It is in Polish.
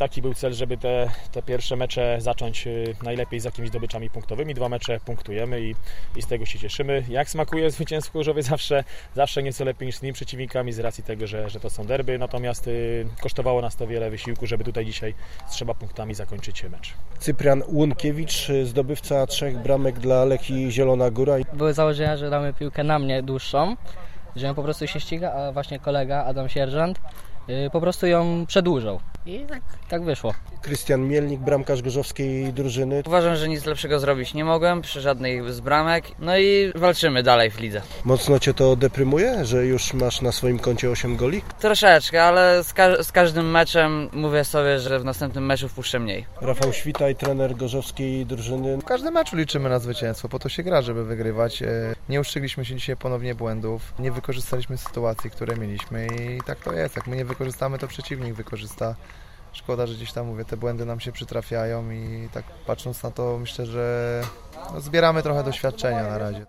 taki był cel, żeby te, te pierwsze mecze zacząć y, najlepiej z jakimiś zdobyczami punktowymi. Dwa mecze punktujemy i, i z tego się cieszymy. Jak smakuje zwycięstwo Gorzowie zawsze, zawsze nieco lepiej niż z innymi przeciwnikami z racji tego, że, że to są derby, natomiast y, kosztowało nas to wiele wysiłku, żeby tutaj dzisiaj z trzema punktami zakończyć mecz. Cyprian Łunkiewicz, zdobywca trzech bramek dla Lechii Zielona Góra. Były założenia, że damy piłkę na mnie dłuższą, że ją po prostu się ściga, a właśnie kolega Adam Sierżant y, po prostu ją przedłużał. I tak, tak wyszło. Krystian Mielnik, bramkarz gorzowskiej drużyny. Uważam, że nic lepszego zrobić nie mogłem przy żadnej z bramek. No i walczymy dalej w lidze. Mocno Cię to deprymuje, że już masz na swoim koncie 8 goli? Troszeczkę, ale z, ka- z każdym meczem mówię sobie, że w następnym meczu wpuszczę mniej. Rafał Świtaj, trener gorzowskiej drużyny. W każdym meczu liczymy na zwycięstwo, po to się gra, żeby wygrywać. Nie uszczygliśmy się dzisiaj ponownie błędów, nie wykorzystaliśmy sytuacji, które mieliśmy i tak to jest. Jak my nie wykorzystamy, to przeciwnik wykorzysta. Szkoda, że gdzieś tam, mówię, te błędy nam się przytrafiają i tak patrząc na to, myślę, że no, zbieramy trochę doświadczenia na razie.